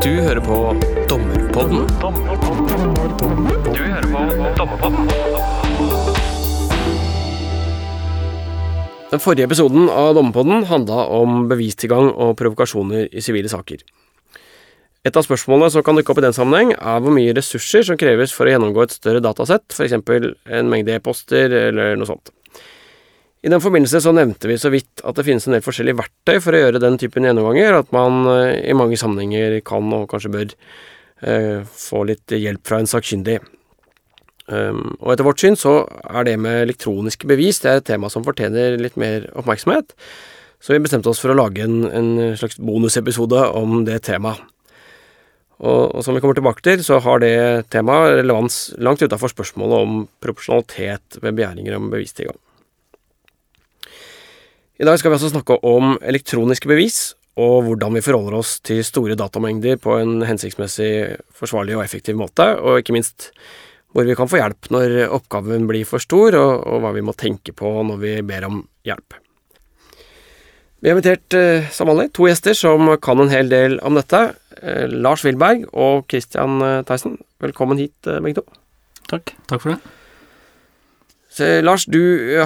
Du hører på Dommerpodden. Du hører på Dommerpodden. Den forrige episoden av Dommerpodden handla om bevistilgang og provokasjoner i sivile saker. Et av spørsmålene som kan dukke opp i den sammenheng, er hvor mye ressurser som kreves for å gjennomgå et større datasett, f.eks. en mengde e-poster eller noe sånt. I den forbindelse så nevnte vi så vidt at det finnes en del forskjellige verktøy for å gjøre den typen gjennomganger, at man eh, i mange sammenhenger kan og kanskje bør eh, få litt hjelp fra en sakkyndig. Um, og etter vårt syn så er det med elektroniske bevis det er et tema som fortjener litt mer oppmerksomhet, så vi bestemte oss for å lage en, en slags bonusepisode om det temaet. Og, og, som vi kommer tilbake til, så har det temaet relevans langt utafor spørsmålet om proporsjonalitet ved begjæringer om bevistilgang. I dag skal vi altså snakke om elektroniske bevis, og hvordan vi forholder oss til store datamengder på en hensiktsmessig, forsvarlig og effektiv måte, og ikke minst hvor vi kan få hjelp når oppgaven blir for stor, og, og hva vi må tenke på når vi ber om hjelp. Vi har invitert, eh, som vanlig, to gjester som kan en hel del om dette. Eh, Lars Wilberg og Christian eh, Theisen. Velkommen hit, begge to. Takk. Takk for det. Så, Lars, du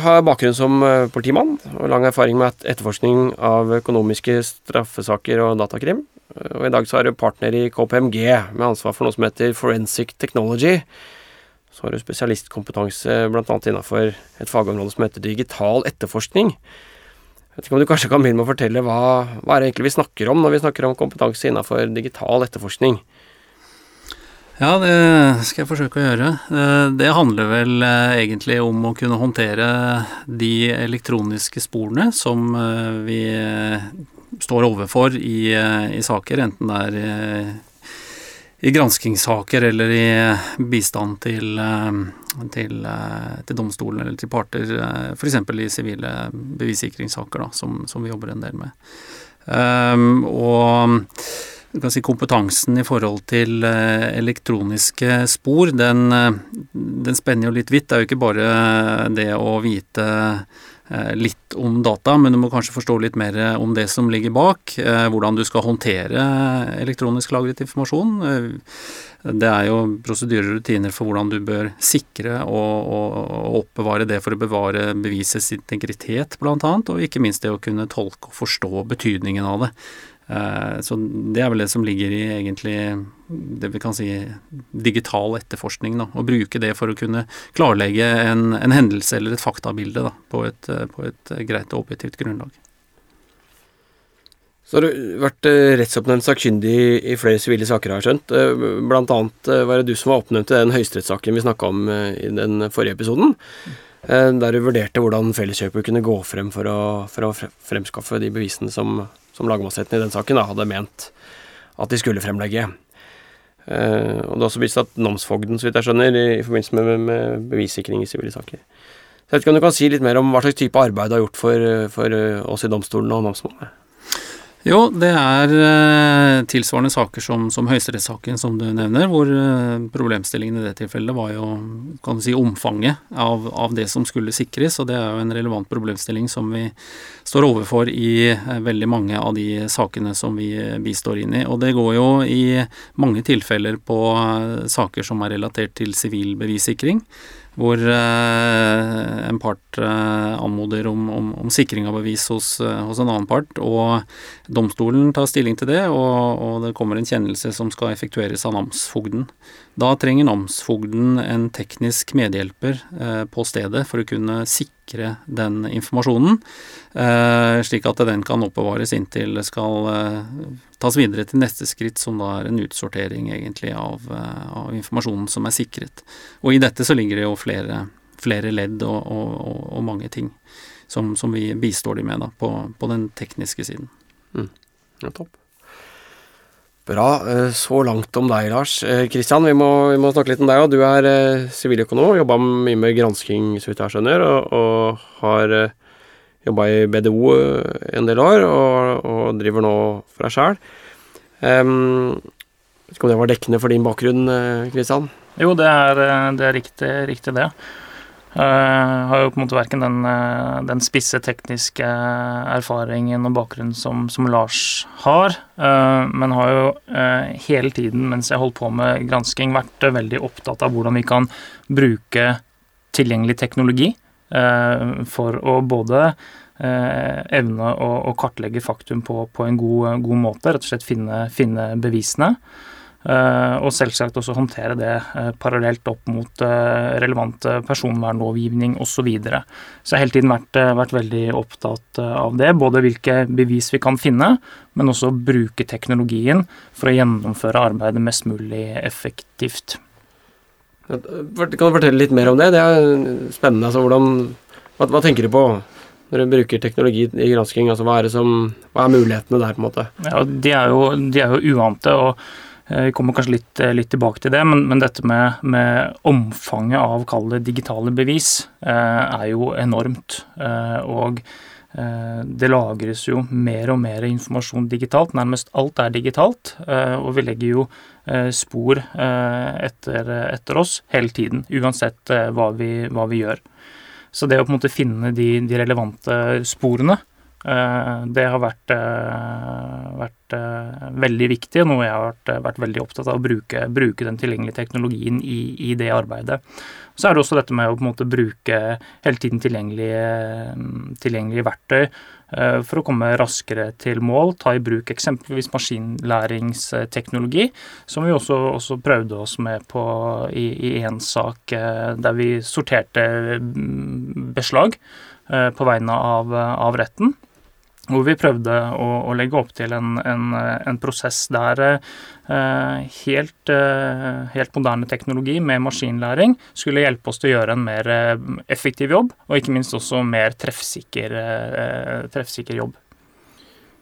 har bakgrunn som eh, politimann og lang erfaring med etterforskning av økonomiske straffesaker og datakrim. Og I dag så er du partner i KPMG med ansvar for noe som heter Forensic Technology. Så har du spesialistkompetanse bl.a. innenfor et fagområde som heter digital etterforskning. Jeg vet ikke om du kanskje kan begynne med å fortelle hva, hva er det egentlig vi snakker om når vi snakker om kompetanse innenfor digital etterforskning? Ja, det skal jeg forsøke å gjøre. Eh, det handler vel eh, egentlig om å kunne håndtere de elektroniske sporene som eh, vi står overfor i, i saker, enten det er i, granskingssaker eller i bistand til, til, til domstolen eller til parter, f.eks. i sivile bevissikringssaker, da, som, som, vi jobber en del med. Um, og si kompetansen i forhold til eh, elektroniske spor, den, eh, den, spenner jo litt vidt. Det er jo ikke bare det å vite eh, litt om data, men du må kanskje forstå litt mer om det som ligger bak. Hvordan du skal håndtere elektronisk lagret informasjon. Det er jo prosedyrer og rutiner for hvordan du bør sikre og, og oppbevare det for å bevare bevisets integritet, bl.a., og ikke minst det å kunne tolke og forstå betydningen av det. Eh, så det er vel det som ligger i egentlig det vi kan si digital etterforskning. Da. Å bruke det for å kunne klarlegge en, en hendelse eller et faktabilde da, på, et, på et greit og objektivt grunnlag. Så har du vært eh, rettsoppnevnt sakkyndig i flere sivile saker, har jeg skjønt. Eh, blant annet var det du som var oppnevnt i den høyesterettssaken vi snakka om i den forrige episoden. Der du vurderte hvordan Felleskjøpet kunne gå frem for å, for å fremskaffe de bevisene som som lagmannsretten i den saken da, hadde ment at de skulle fremlegge. Uh, og det er også vist at namsfogden, så vidt jeg skjønner, i, i forbindelse med, med bevissikring i sivile saker. Så jeg vet ikke om du kan si litt mer om hva slags type arbeid du har gjort for, for oss i domstolen og namsmannen? Jo, det er eh, tilsvarende saker som, som høyesterettssaken som du nevner, hvor eh, problemstillingen i det tilfellet var jo kan du si, omfanget av, av, det som skulle sikres, og det er jo en relevant problemstilling som vi står overfor i eh, veldig mange av de sakene som vi bistår inn i. Og det går jo i mange tilfeller på saker som er relatert til sivil bevissikring hvor eh, en part eh, anmoder om, om, om, sikring av bevis hos, eh, hos, en annen part, og domstolen tar stilling til det, og, og det kommer en kjennelse som skal effektueres av namsfogden. Da trenger namsfogden en teknisk medhjelper eh, på stedet for å kunne sikre den informasjonen, slik at den kan oppbevares inntil det skal eh, tas videre til neste skritt, som da er en utsortering egentlig av, eh, av, informasjonen som er sikret. Og i dette så ligger det jo flere, flere ledd og, og, og, mange ting som, som, vi bistår de med da, på, på den tekniske siden. Mm. Ja, topp. Bra. Eh, så langt om deg, Lars. Kristian, eh, vi, vi, må snakke litt om deg. Du er eh, siviløkonom, eh, jobba mye med gransking, så vidt jeg skjønner, og, og har eh, jobba i BDO en del år, og, og driver nå for deg sjæl. Um, vet ikke om det var dekkende for din bakgrunn, Kristian? Jo, det er, det er riktig, riktig, det. Uh, har jo på en måte verken den, den, spisse tekniske erfaringen og bakgrunnen som, som Lars har, men har jo hele tiden mens jeg holdt på med gransking, vært veldig opptatt av hvordan vi kan bruke tilgjengelig teknologi for å både evne å, å, kartlegge faktum på, på en god, god, måte, rett og slett finne, finne bevisene. Eh, og selvsagt også håndtere det eh, parallelt opp mot relevant personvernlovgivning osv. Så, videre. så jeg har hele tiden vært, vært, veldig opptatt av det. Både hvilke bevis vi kan finne, men også bruke teknologien for å gjennomføre arbeidet mest mulig effektivt. Kan du fortelle litt mer om det? Det er spennende. Altså, hvordan, hva, hva tenker du på når du bruker teknologi i gransking? Altså, hva, er som, hva, er mulighetene der, på en måte? Ja, De er jo, de er jo uante. og Eh, vi kommer kanskje litt, eh, litt tilbake til det, men, men dette med, med, omfanget av kall digitale bevis eh, er jo enormt. Eh, og det lagres jo mer og mer informasjon digitalt. Nærmest alt er digitalt. Eh, og vi legger jo spor etter, etter, oss hele tiden, uansett hva vi, hva, vi, gjør. Så det å på en måte finne de, de relevante sporene Eh, det har vært, eh, vært eh, veldig viktig, og noe jeg har vært, vært veldig opptatt av å bruke, bruke den tilgjengelige teknologien i, i, det arbeidet. Så er det også dette med å på en måte bruke hele tiden tilgjengelige, tilgjengelige verktøy for å komme raskere til mål. Ta i bruk eksempelvis maskinlæringsteknologi, som vi også, også prøvde oss med på i én sak der vi sorterte beslag på vegne av, av retten hvor vi prøvde å, å, legge opp til en, en, en prosess der eh, helt, eh, helt, moderne teknologi med maskinlæring skulle hjelpe oss til å gjøre en mer eh, effektiv jobb, og ikke minst også mer treffsikker, eh, treffsikker jobb.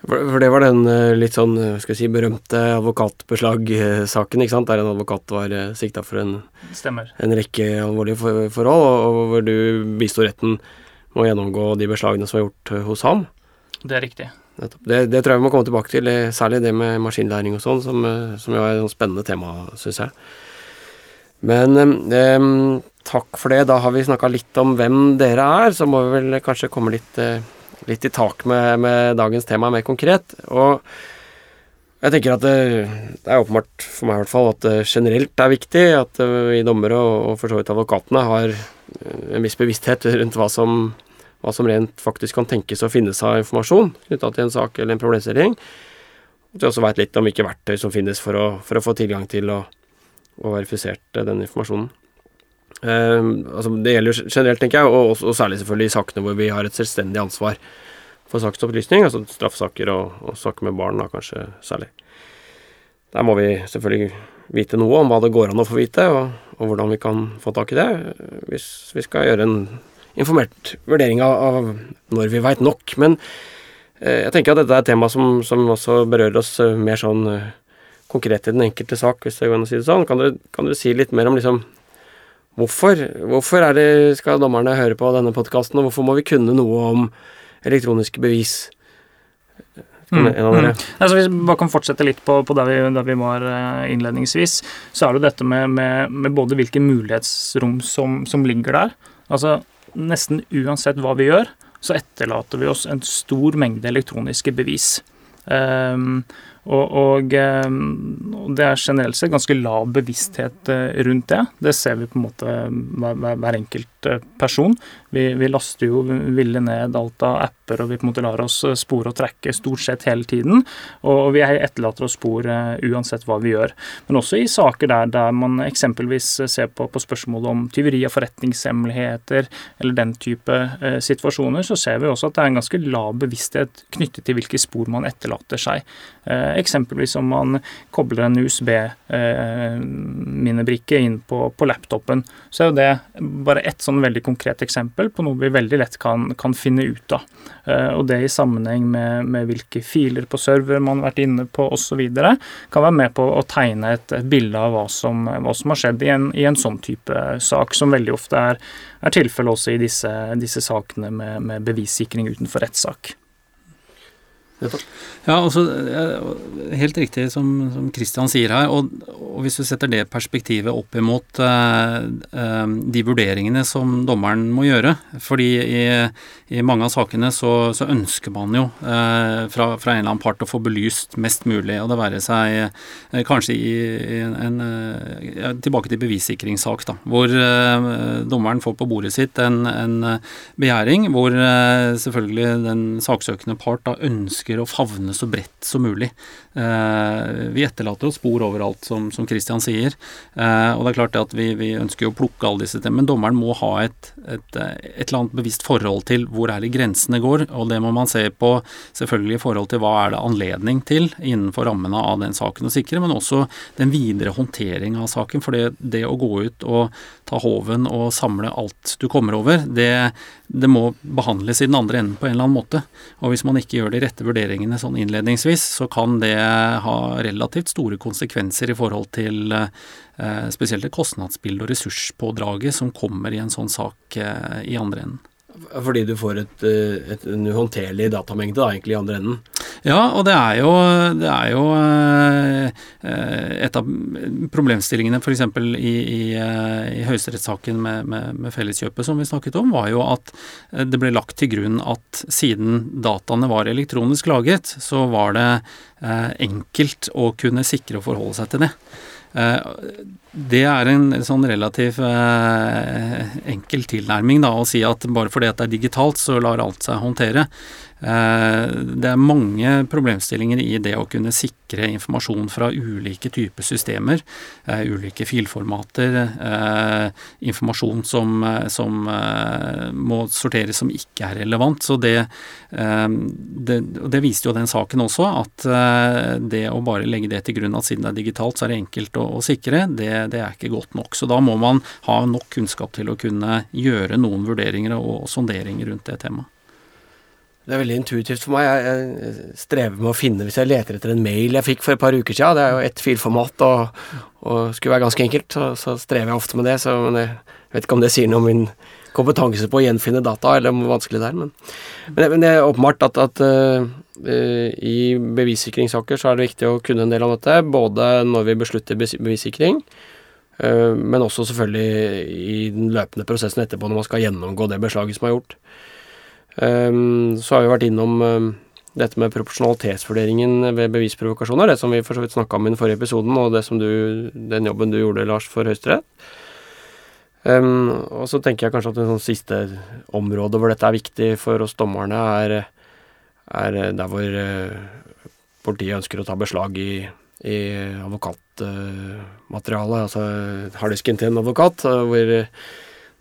For det var den eh, litt sånn skal jeg si, berømte advokatbeslag-saken, ikke sant? der en advokat var eh, sikta for en, en, rekke alvorlige forhold, og hvor du bisto retten med å gjennomgå de beslagene som var gjort hos ham. Det er riktig. Det, det, tror jeg vi må komme tilbake til, eh, særlig det med maskinlæring og sånn, som, eh, som jo er et spennende tema, syns jeg. Men eh, takk for det. Da har vi snakka litt om hvem dere er, så må vi vel kanskje komme litt, eh, litt i tak med, med, dagens tema mer konkret. Og jeg tenker at det, det, er åpenbart for meg i hvert fall at det generelt er viktig at vi dommere og, og for så vidt advokatene har en viss bevissthet rundt hva som hva som rent faktisk kan tenkes å finnes av informasjon knytta til en sak eller en problemstilling. Og at vi også veit litt om hvilke verktøy som finnes for å, for å få tilgang til å, å verifisert den informasjonen. Eh, altså det gjelder generelt, tenker jeg, og, og, særlig selvfølgelig i sakene hvor vi har et selvstendig ansvar for saksopplysning, altså straffesaker og, og, saker med barn, da kanskje særlig. Der må vi selvfølgelig vite noe om hva det går an å få vite, og, og hvordan vi kan få tak i det, hvis vi skal gjøre en informert vurdering av når vi veit nok. Men eh, jeg tenker at dette er et tema som, som også berører oss eh, mer sånn eh, konkret i den enkelte sak, hvis det går an å si det sånn. Kan dere, kan dere si litt mer om liksom hvorfor? Hvorfor er det, skal dommerne høre på denne podkasten, og hvorfor må vi kunne noe om elektroniske bevis? Mm, mm. Altså, hvis vi bare kan fortsette litt på, på der, vi, der, vi, var innledningsvis, så er det dette med, med, med både hvilke mulighetsrom som, som ligger der. Altså, nesten uansett hva vi gjør, så etterlater vi oss en stor mengde elektroniske bevis. Um, og, og, ehm, og, det er generelt sett ganske lav bevissthet eh, rundt det. Det ser vi på en måte hver, hver enkelt eh, person. Vi, vi, laster jo ville ned alt av apper, og vi på en måte lar oss eh, spore og trekke stort sett hele tiden. Og vi etterlater oss spor uansett hva vi gjør. Men også i saker der, der man eksempelvis ser på, på spørsmålet om tyveri av forretningshemmeligheter eller den type eh, situasjoner, så ser vi også at det er en ganske lav bevissthet knyttet til hvilke spor man etterlater seg. Eh, Eksempelvis om man kobler en USB-minnebrikke inn på, på, laptopen. Så er jo det bare ett sånn veldig konkret eksempel på noe vi veldig lett kan, kan finne ut av. Eh, og det i sammenheng med, med hvilke filer på server man har vært inne på osv. kan være med på å tegne et, et bilde av hva som, hva som, har skjedd i en, i en, sånn type sak, som veldig ofte er, er tilfellet også i disse, disse sakene med, med bevissikring utenfor rettssak. Ja, altså, Helt riktig som, som Christian sier her. Og, og hvis du setter det perspektivet opp imot uh, uh, de vurderingene som dommeren må gjøre fordi i, i mange av sakene så, så ønsker man jo eh, fra, fra, en eller annen part å få belyst mest mulig, og det være seg kanskje i, i en ja, Tilbake til bevissikringssak, da, hvor dommeren får på bordet sitt en, en begjæring hvor selvfølgelig den saksøkende part da ønsker å favne så bredt som mulig. vi etterlater oss spor overalt, som, som Christian sier. Eh, og det er klart at vi, vi ønsker å plukke alle disse til, men dommeren må ha et, et, et, eller annet bevisst forhold til hvor er det grensene går, og det må man se på selvfølgelig i forhold til hva er det anledning til innenfor rammene av den saken å sikre, men også den videre håndtering av saken. For det, det å gå ut og ta håven og samle alt du kommer over, det, det må behandles i den andre enden på en eller annen måte. Og hvis man ikke gjør de rette vurderingene sånn innledningsvis, så kan det ha relativt store konsekvenser i forhold til eh, spesielt det kostnadsbildet og ressurspådraget som kommer i en sånn sak eh, i andre enden. Fordi du får et, eh, et, en uhåndterlig datamengde da, egentlig i andre enden? Ja, og det er jo, det er jo eh, et av problemstillingene f.eks. i, i, eh, i høyesterettssaken med, med, med, Felleskjøpet som vi snakket om, var jo at det ble lagt til grunn at siden dataene var elektronisk laget, så var det enkelt å kunne sikre å forholde seg til det. Det er en sånn relativt eh, enkel tilnærming da, å si at bare fordi det er digitalt, så lar alt seg håndtere. Eh, det er mange problemstillinger i det å kunne sikre informasjon fra ulike typer systemer, eh, ulike filformater, eh, informasjon som, som må sorteres som ikke er relevant. Så det, det, det viste jo den saken også, at det å bare legge det til grunn at siden det er digitalt, så er det enkelt å, å sikre, det, det, er ikke godt nok. Så da må man ha nok kunnskap til å kunne gjøre noen vurderinger og sonderinger rundt det temaet. Det er veldig intuitivt for meg. Jeg, strever med å finne hvis jeg leter etter en mail jeg fikk for et par uker siden. Det er jo ett filformat og, og skulle være ganske enkelt, så, så, strever jeg ofte med det. Så jeg vet ikke om det sier noe om min kompetanse på å gjenfinne data, eller om det er. Men, men, men det er åpenbart at, at uh, i bevissikringssaker så er det viktig å kunne en del av dette. Både når vi beslutter bevissikring, uh, men også selvfølgelig i den løpende prosessen etterpå når man skal gjennomgå det beslaget som er gjort. Um, så har vi vært innom um, dette med proporsjonalitetsvurderingen ved bevisprovokasjoner, det som vi for så vidt snakka om i den forrige episoden, og det som du, den jobben du gjorde, Lars, for Høyesterett. Um, og så tenker jeg kanskje at det sånn siste område hvor dette er viktig for oss dommerne, er, er der hvor uh, politiet ønsker å ta beslag i, i advokatmaterialet, uh, altså harddisken til en advokat, uh, hvor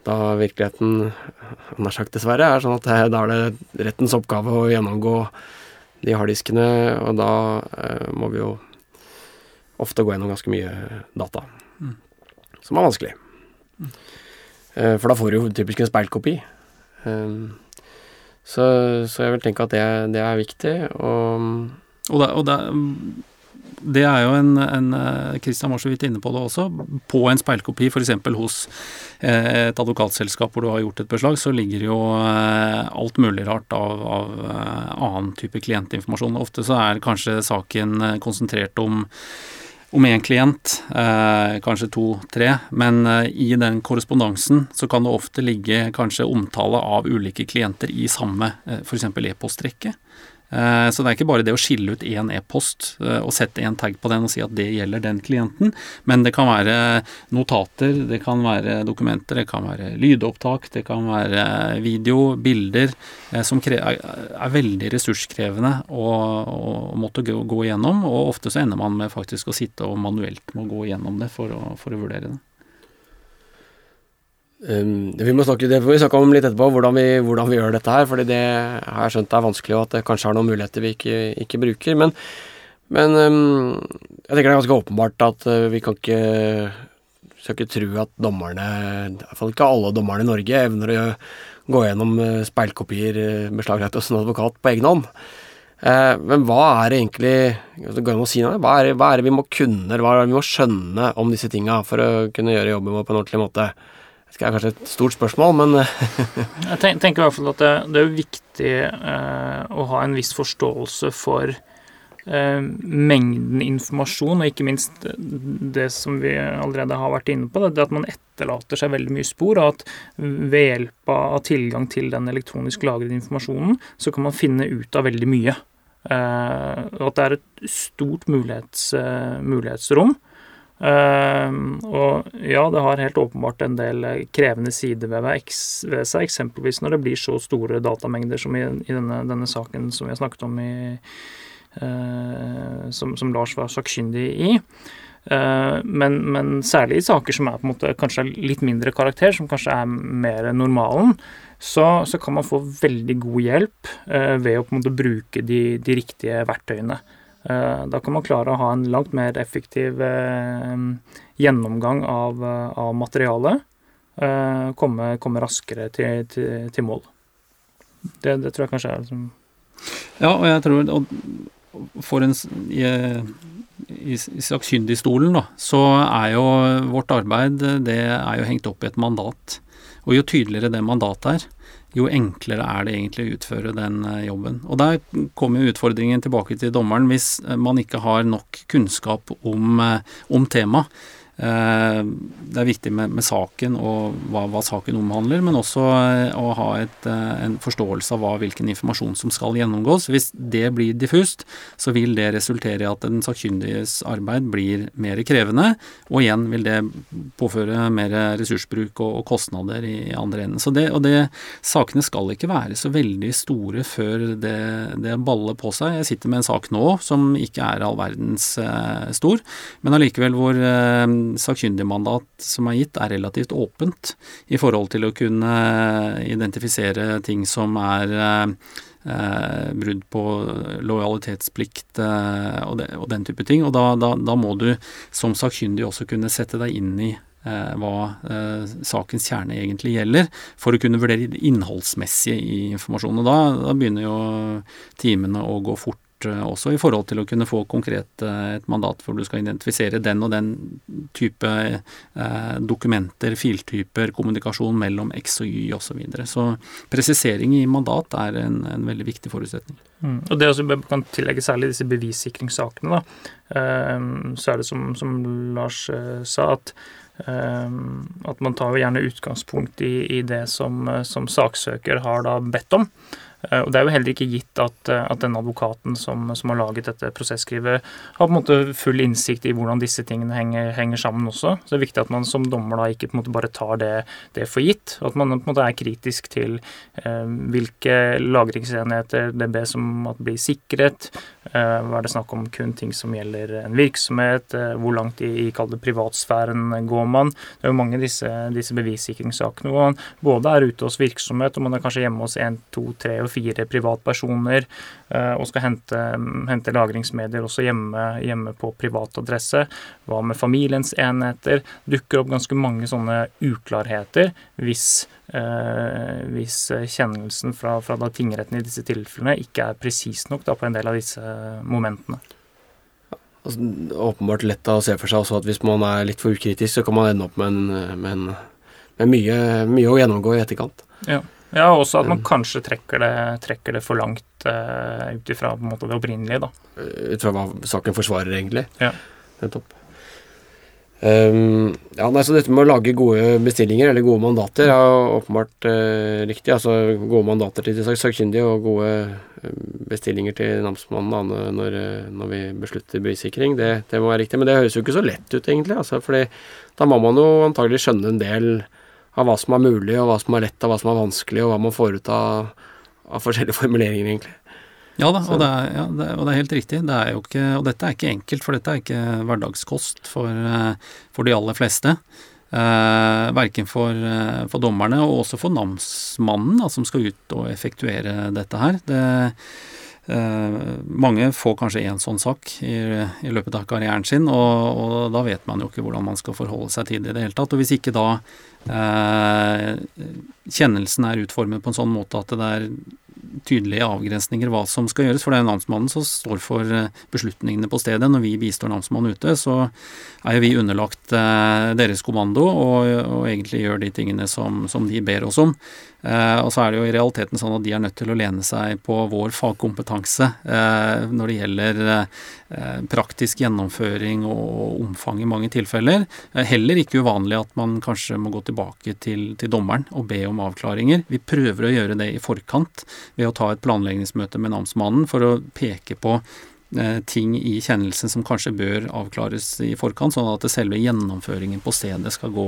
da virkeligheten, nær sagt dessverre, er sånn at da er det rettens oppgave å gjennomgå de harddiskene, og da eh, må vi jo ofte gå gjennom ganske mye data, mm. som er vanskelig. Mm. Eh, for da får du jo typisk en speilkopi. Eh, så, så, jeg vil tenke at det, det er viktig, og og, det, og det, det er jo en, en eh, Christian var så vidt inne på det også. På en speilkopi, f.eks. hos eh, et advokatselskap hvor du har gjort et beslag, så ligger jo eh, alt mulig rart av, av annen type klientinformasjon. Ofte så er kanskje saken konsentrert om om én klient, eh, kanskje to-tre, men eh, i den korrespondansen så kan det ofte ligge kanskje omtale av ulike klienter i samme eh, f.eks. e-postrekke. Eh, så det er ikke bare det å skille ut én e-post eh, og sette en tag på den og si at det gjelder den klienten, men det kan være notater, det kan være dokumenter, det kan være lydopptak, det kan være video, bilder, eh, som er veldig ressurskrevende å, å måtte gå igjennom, og ofte så ender man med faktisk å sitte og manuelt må gå igjennom det for å, for å vurdere det. Um, vi må snakke, det får vi snakke om litt etterpå, hvordan vi, hvordan vi gjør dette her. fordi det har jeg skjønt er vanskelig, og at det kanskje er noen muligheter vi ikke, ikke bruker. Men, men um, jeg tenker det er ganske åpenbart at uh, vi kan ikke skal ikke tro at dommerne, i hvert fall ikke alle dommerne i Norge, evner å gå gjennom uh, speilkopier uh, beslaglagt hos en advokat på egen hånd. Men hva er det egentlig si noe, hva er, hva er, det vi må kunne, hva er det vi må skjønne om disse tinga for å kunne gjøre jobben vår på en ordentlig måte? Det er kanskje et stort spørsmål, men Jeg tenker i hvert fall at det, det er viktig eh, å ha en viss forståelse for eh, mengden informasjon, og ikke minst det som vi allerede har vært inne på, det at man etterlater seg veldig mye spor, og at ved hjelp av tilgang til den elektronisk lagrede informasjonen, så kan man finne ut av veldig mye. Eh, og at det er et stort mulighets, eh, mulighetsrom. Uh, og ja, det har helt åpenbart en del krevende sider ved, ved seg, eksempelvis når det blir så store datamengder som i, i denne, denne, saken som vi har snakket om i, uh, som, som, Lars var sakkyndig i. Uh, men, men, særlig i saker som er på en måte kanskje litt mindre karakter, som kanskje er mer normalen, så, så kan man få veldig god hjelp ved å på en måte bruke de, de riktige verktøyene. Eh, da kan man klare å ha en langt mer effektiv eh, gjennomgang av, eh, av materialet. Komme, komme, raskere til, til, til mål. Det, det, tror jeg kanskje er liksom Ja, og jeg tror og for en i, i, i sakkyndigstolen, da, så er jo vårt arbeid det er jo hengt opp i et mandat. Og jo tydeligere det mandatet er, jo enklere er det egentlig å utføre den eh, jobben. Og der kommer utfordringen tilbake til dommeren hvis eh, man ikke har nok kunnskap om, eh, om temaet. Eh, det er viktig med, med saken og hva, hva, saken omhandler, men også eh, å ha et, eh, en forståelse av hva, hvilken informasjon som skal gjennomgås. Hvis det blir diffust, så vil det resultere i at den sakkyndiges arbeid blir mer krevende, og igjen vil det påføre mer ressursbruk og, og kostnader i andre enden. Så det, og det, sakene skal ikke være så veldig store før det, det baller på seg. Jeg sitter med en sak nå som ikke er all verdens stor, men allikevel hvor sakkyndigmandat som er gitt, er relativt åpent i forhold til å kunne identifisere ting som er eh, brudd på lojalitetsplikt eh, og, det, og, den type ting. Og da, da, da, må du som sakkyndig også kunne sette deg inn i eh, hva eh, sakens kjerne egentlig gjelder, for å kunne vurdere det innholdsmessige i informasjonen. Og da, da begynner jo timene å gå fort Eh, også i forhold til å kunne få konkret eh, et mandat hvor du skal identifisere den og den type eh, dokumenter, filtyper, kommunikasjon mellom X og Y osv. Så, videre. så presisering i mandat er en, en veldig viktig forutsetning. Mm. Og Det også kan tillegge særlig disse bevissikringssakene. da, Så er det som, som Lars sa, at at man tar jo gjerne utgangspunkt i, i det som, som saksøker har da bedt om. Eh, og Det er jo heller ikke gitt at, eh, at den advokaten som, som, har laget dette prosesskrivet, har på en måte full innsikt i hvordan disse tingene henger, henger sammen også. Så det er viktig at man som dommer da ikke på en måte bare tar det, det for gitt. og At man på en måte er kritisk til eh, hvilke lagringsenheter det bes om at blir sikret. Eh, hva er det snakk om kun ting som gjelder en virksomhet? Eh, hvor langt i, i privatsfæren går man? Det er jo mange av disse, disse bevissikringssakene hvor man både er ute hos virksomhet, og man er kanskje hjemme hos en, to, tre og fire privatpersoner eh, og skal hente, hente lagringsmedier også hjemme, hjemme, på privat adresse. Hva med familiens enheter? Dukker opp ganske mange sånne uklarheter hvis, eh, hvis kjennelsen fra, fra tingretten i disse tilfellene ikke er presis nok da, på en del av disse momentene. Altså, åpenbart lett å se for seg også at hvis man er litt for ukritisk, så kan man ende opp med, en, med, en, med mye, mye, å gjennomgå i etterkant. Ja. Ja, også at man kanskje trekker det, trekker det for langt uh, ut ifra det opprinnelige, da. Eh, ut fra hva saken forsvarer, egentlig. Ja. Nettopp. Um, ja, nei, så dette med å lage gode bestillinger, eller gode mandater, er åpenbart uh, riktig. Altså gode mandater til de sakkyndige og gode bestillinger til namsmannen når, når, vi beslutter bevissikring. Det, det, må være riktig. Men det høres jo ikke så lett ut, egentlig. Altså, fordi da må man jo antagelig skjønne en del av hva som er mulig, og hva som er lett, og hva som er vanskelig, og hva man får ut av, av forskjellige formuleringer, egentlig. Ja da, og det, er, ja, det, og det, er, helt riktig. Det er jo ikke, og dette er ikke enkelt, for dette er ikke hverdagskost for, eh, for de aller fleste. Eh, verken for, eh, for, dommerne og også for namsmannen da, som skal ut og effektuere dette her. Det, mange får kanskje én sånn sak i, i, løpet av karrieren sin, og, og, da vet man jo ikke hvordan man skal forholde seg til det i det hele tatt. Og hvis ikke da Eh, kjennelsen er utformet på en sånn måte at det er tydelige avgrensninger hva som skal gjøres. For det er namsmannen som står for eh, beslutningene på stedet. Når vi bistår namsmannen ute, så er jo vi underlagt eh, deres kommando og, og, egentlig gjør de tingene som, som de ber oss om. Eh, og så er det jo i realiteten sånn at de er nødt til å lene seg på vår fagkompetanse når det gjelder praktisk gjennomføring og omfang i mange tilfeller. Heller ikke uvanlig at man kanskje må gå tilbake til, til, dommeren og be om avklaringer. Vi prøver å gjøre det i forkant ved å ta et planleggingsmøte med namsmannen for å peke på Eh, ting i kjennelsen som kanskje bør avklares i forkant, sånn at selve gjennomføringen på stedet skal gå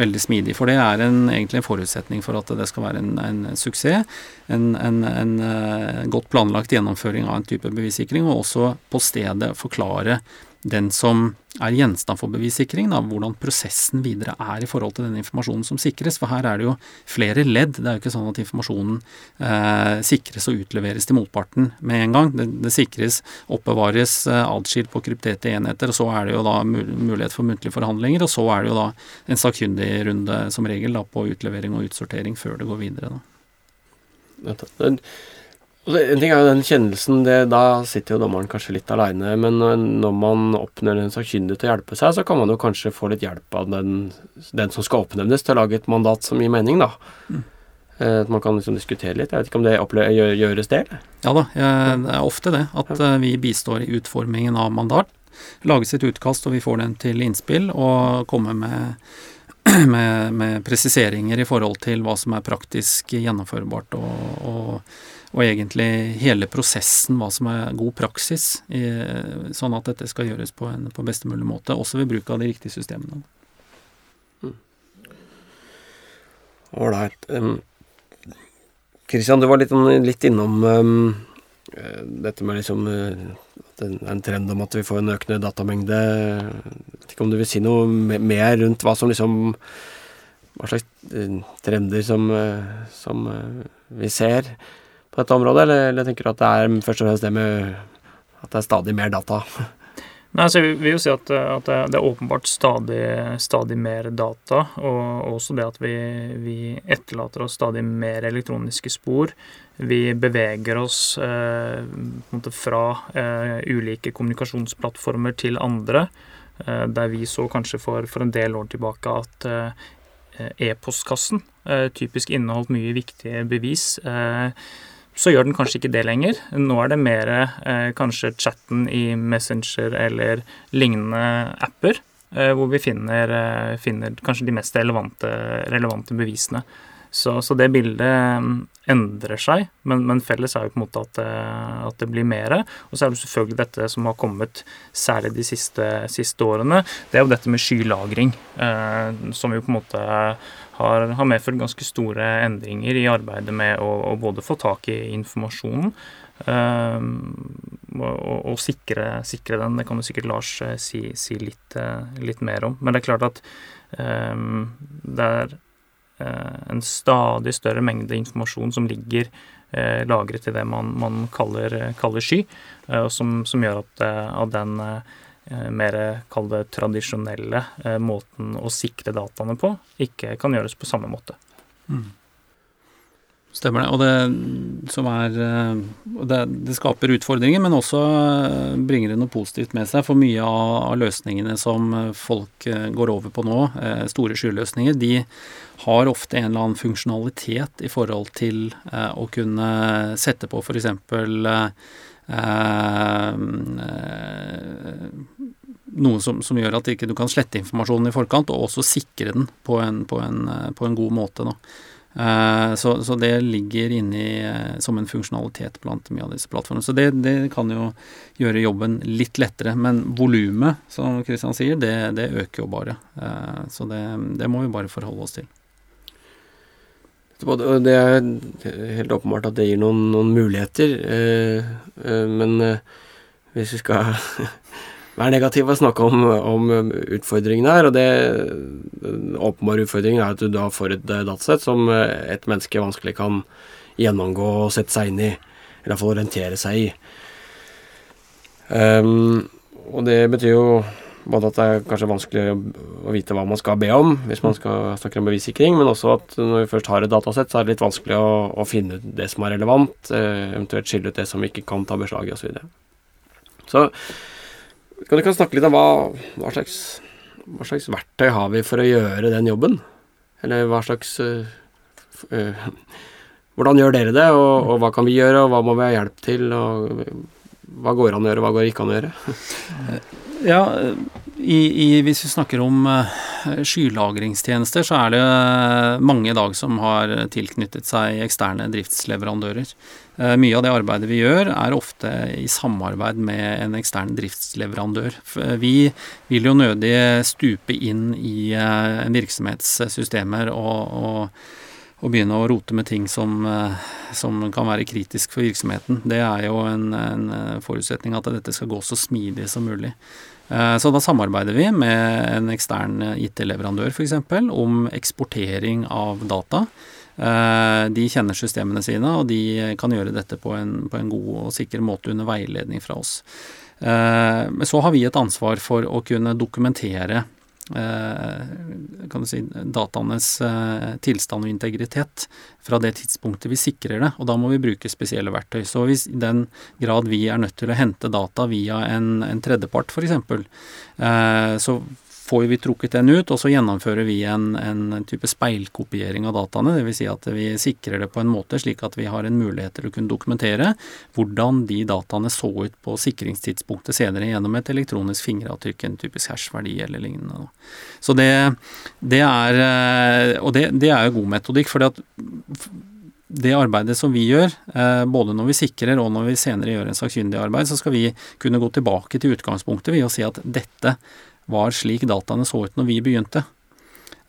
veldig smidig. For det er en, egentlig en forutsetning for at det skal være en, en suksess. En, en, eh, godt planlagt gjennomføring av en type bevissikring, og også på stedet forklare den som er gjenstand for bevissikring, da, hvordan prosessen videre er i forhold til den informasjonen som sikres. For her er det jo flere ledd. Det er jo ikke sånn at informasjonen eh, sikres og utleveres til motparten med en gang. Det, det sikres, oppbevares eh, adskilt på krypterte enheter, og så er det jo da mulighet for muntlige forhandlinger, og så er det jo da en sakkyndig runde som regel da, på utlevering og utsortering før det går videre. Da. En ting er jo den kjennelsen, det, da sitter jo dommeren kanskje litt aleine. Men når man oppnevner en sakkyndig til å hjelpe seg, så kan man jo kanskje få litt hjelp av den, den som skal oppnevnes, til å lage et mandat som gir mening, da. Mm. Eh, at man kan liksom diskutere litt. Jeg vet ikke om det opplever, gjøres det? Eller? Ja da, det er ofte det. At. Eh, vi bistår i utformingen av mandat. Lages et utkast, og vi får den til innspill, og kommer med med, med, presiseringer i forhold til hva som er praktisk gjennomførbart og, og og egentlig hele prosessen, hva som er god praksis, sånn at dette skal gjøres på, en, på best mulig måte, også ved bruk av de riktige systemene. Ålreit. Mm. Kristian, um, du var litt, litt innom um, dette med liksom en, en trend om at vi får en økende datamengde. Jeg vet ikke om du vil si noe mer rundt hva som liksom Hva slags trender som, som vi ser på dette området, eller, eller tenker du at det er først og fremst det med at det er stadig mer data? Nei, så Vi vil jo si at, at det er åpenbart stadig, stadig, mer data, og også det at vi, vi, etterlater oss stadig mer elektroniske spor. Vi beveger oss eh, fra eh, ulike kommunikasjonsplattformer til andre. Eh, der vi så kanskje for, for, en del år tilbake at eh, e-postkassen eh, typisk inneholdt mye viktige bevis. Eh, så gjør den kanskje ikke det lenger. Nå er det mer eh, kanskje chatten i Messenger eller lignende apper, eh, hvor vi finner, eh, finner, kanskje de mest relevante, relevante bevisene. Så, så, det bildet mm, endrer seg, men, men, felles er jo på en måte at, det, at det blir mer. Og så er det selvfølgelig dette som har kommet særlig de siste, siste årene. Det er jo dette med skylagring, eh, som jo på en måte har, har, medført ganske store endringer i arbeidet med å, å både få tak i informasjonen eh, og, og sikre, sikre, den. Det kan jo sikkert Lars eh, si, si litt, eh, litt, mer om. Men det er klart at eh, det er Eh, en stadig større mengde informasjon som ligger eh, lagret i det man, man kaller, kaller, sky, eh, som, som, gjør at, at den mer kall det tradisjonelle måten å sikre dataene på, ikke kan gjøres på samme måte. Mm. Stemmer det. Og det er det, det, skaper utfordringer, men også bringer det noe positivt med seg. For mye av, løsningene som folk går over på nå, store skyløsninger, de har ofte en eller annen funksjonalitet i forhold til eh, å kunne sette på f.eks. Eh, eh, noe som, som, gjør at ikke du kan slette informasjonen i forkant, og også sikre den på en, på en, på en god måte. Da. Eh, så, så, det ligger inni eh, som en funksjonalitet blant mye av disse plattformene. Så det, det kan jo gjøre jobben litt lettere. Men volumet, som Kristian sier, det, det, øker jo bare. Eh, så det, det må vi bare forholde oss til. Det er helt åpenbart at det gir noen, noen muligheter, men hvis vi skal være negative og snakke om, om, utfordringene her, og det åpenbare utfordringen er at du da får et datasett som et menneske vanskelig kan gjennomgå og sette seg inn i, eller iallfall orientere seg i. Um, og det betyr jo både at det er kanskje vanskelig å vite hva man skal be om hvis man skal snakke om bevissikring, men også at når vi først har et datasett, så er det litt vanskelig å, å finne ut det som er relevant, eh, eventuelt skille ut det som vi ikke kan ta beslag i, osv. Så, videre. så kan du kan snakke litt om hva, hva, slags, hva, slags, verktøy har vi for å gjøre den jobben? Eller hva slags uh, eh, hvordan gjør dere det, og, og, hva kan vi gjøre, og hva må vi ha hjelp til, og hva går an å gjøre, hva går ikke an å gjøre? Ja, i, i, hvis vi snakker om uh, skylagringstjenester, så er det mange i dag som har tilknyttet seg eksterne driftsleverandører. Uh, mye av det arbeidet vi gjør, er ofte i samarbeid med en ekstern driftsleverandør. Vi vil jo nødig stupe inn i en virksomhetssystemer og, og og begynne å rote med ting som, eh, som, kan være kritisk for virksomheten. Det er jo en, en, eh, forutsetning at dette skal gå så smidig som mulig. Eh, så da samarbeider vi med en ekstern IT-leverandør f.eks. om eksportering av data. De kjenner systemene sine, og de kan gjøre dette på en, på en god og sikker måte under veiledning fra oss. Så har vi et ansvar for å kunne dokumentere Eh, kan du si, dataenes eh, tilstand og integritet fra det tidspunktet vi sikrer det. Og da må vi bruke spesielle verktøy. Så hvis i den grad vi er nødt til å hente data via en, en tredjepart f.eks., eh, så får vi trukket den ut, og så gjennomfører vi en, en type speilkopiering av dataene. Dvs. Si at vi sikrer det på en måte slik at vi har en mulighet til å kunne dokumentere hvordan de dataene så ut på sikringstidspunktet senere gjennom et elektronisk fingeravtrykk, en typisk hash-verdi eller lignende. Så det, det er eh, Og det, det er jo god metodikk. fordi at det arbeidet som vi gjør, eh, både når vi sikrer og når vi senere gjør en sakkyndig arbeid, så skal vi kunne gå tilbake til utgangspunktet ved å si at dette var slik dataene så ut når vi begynte.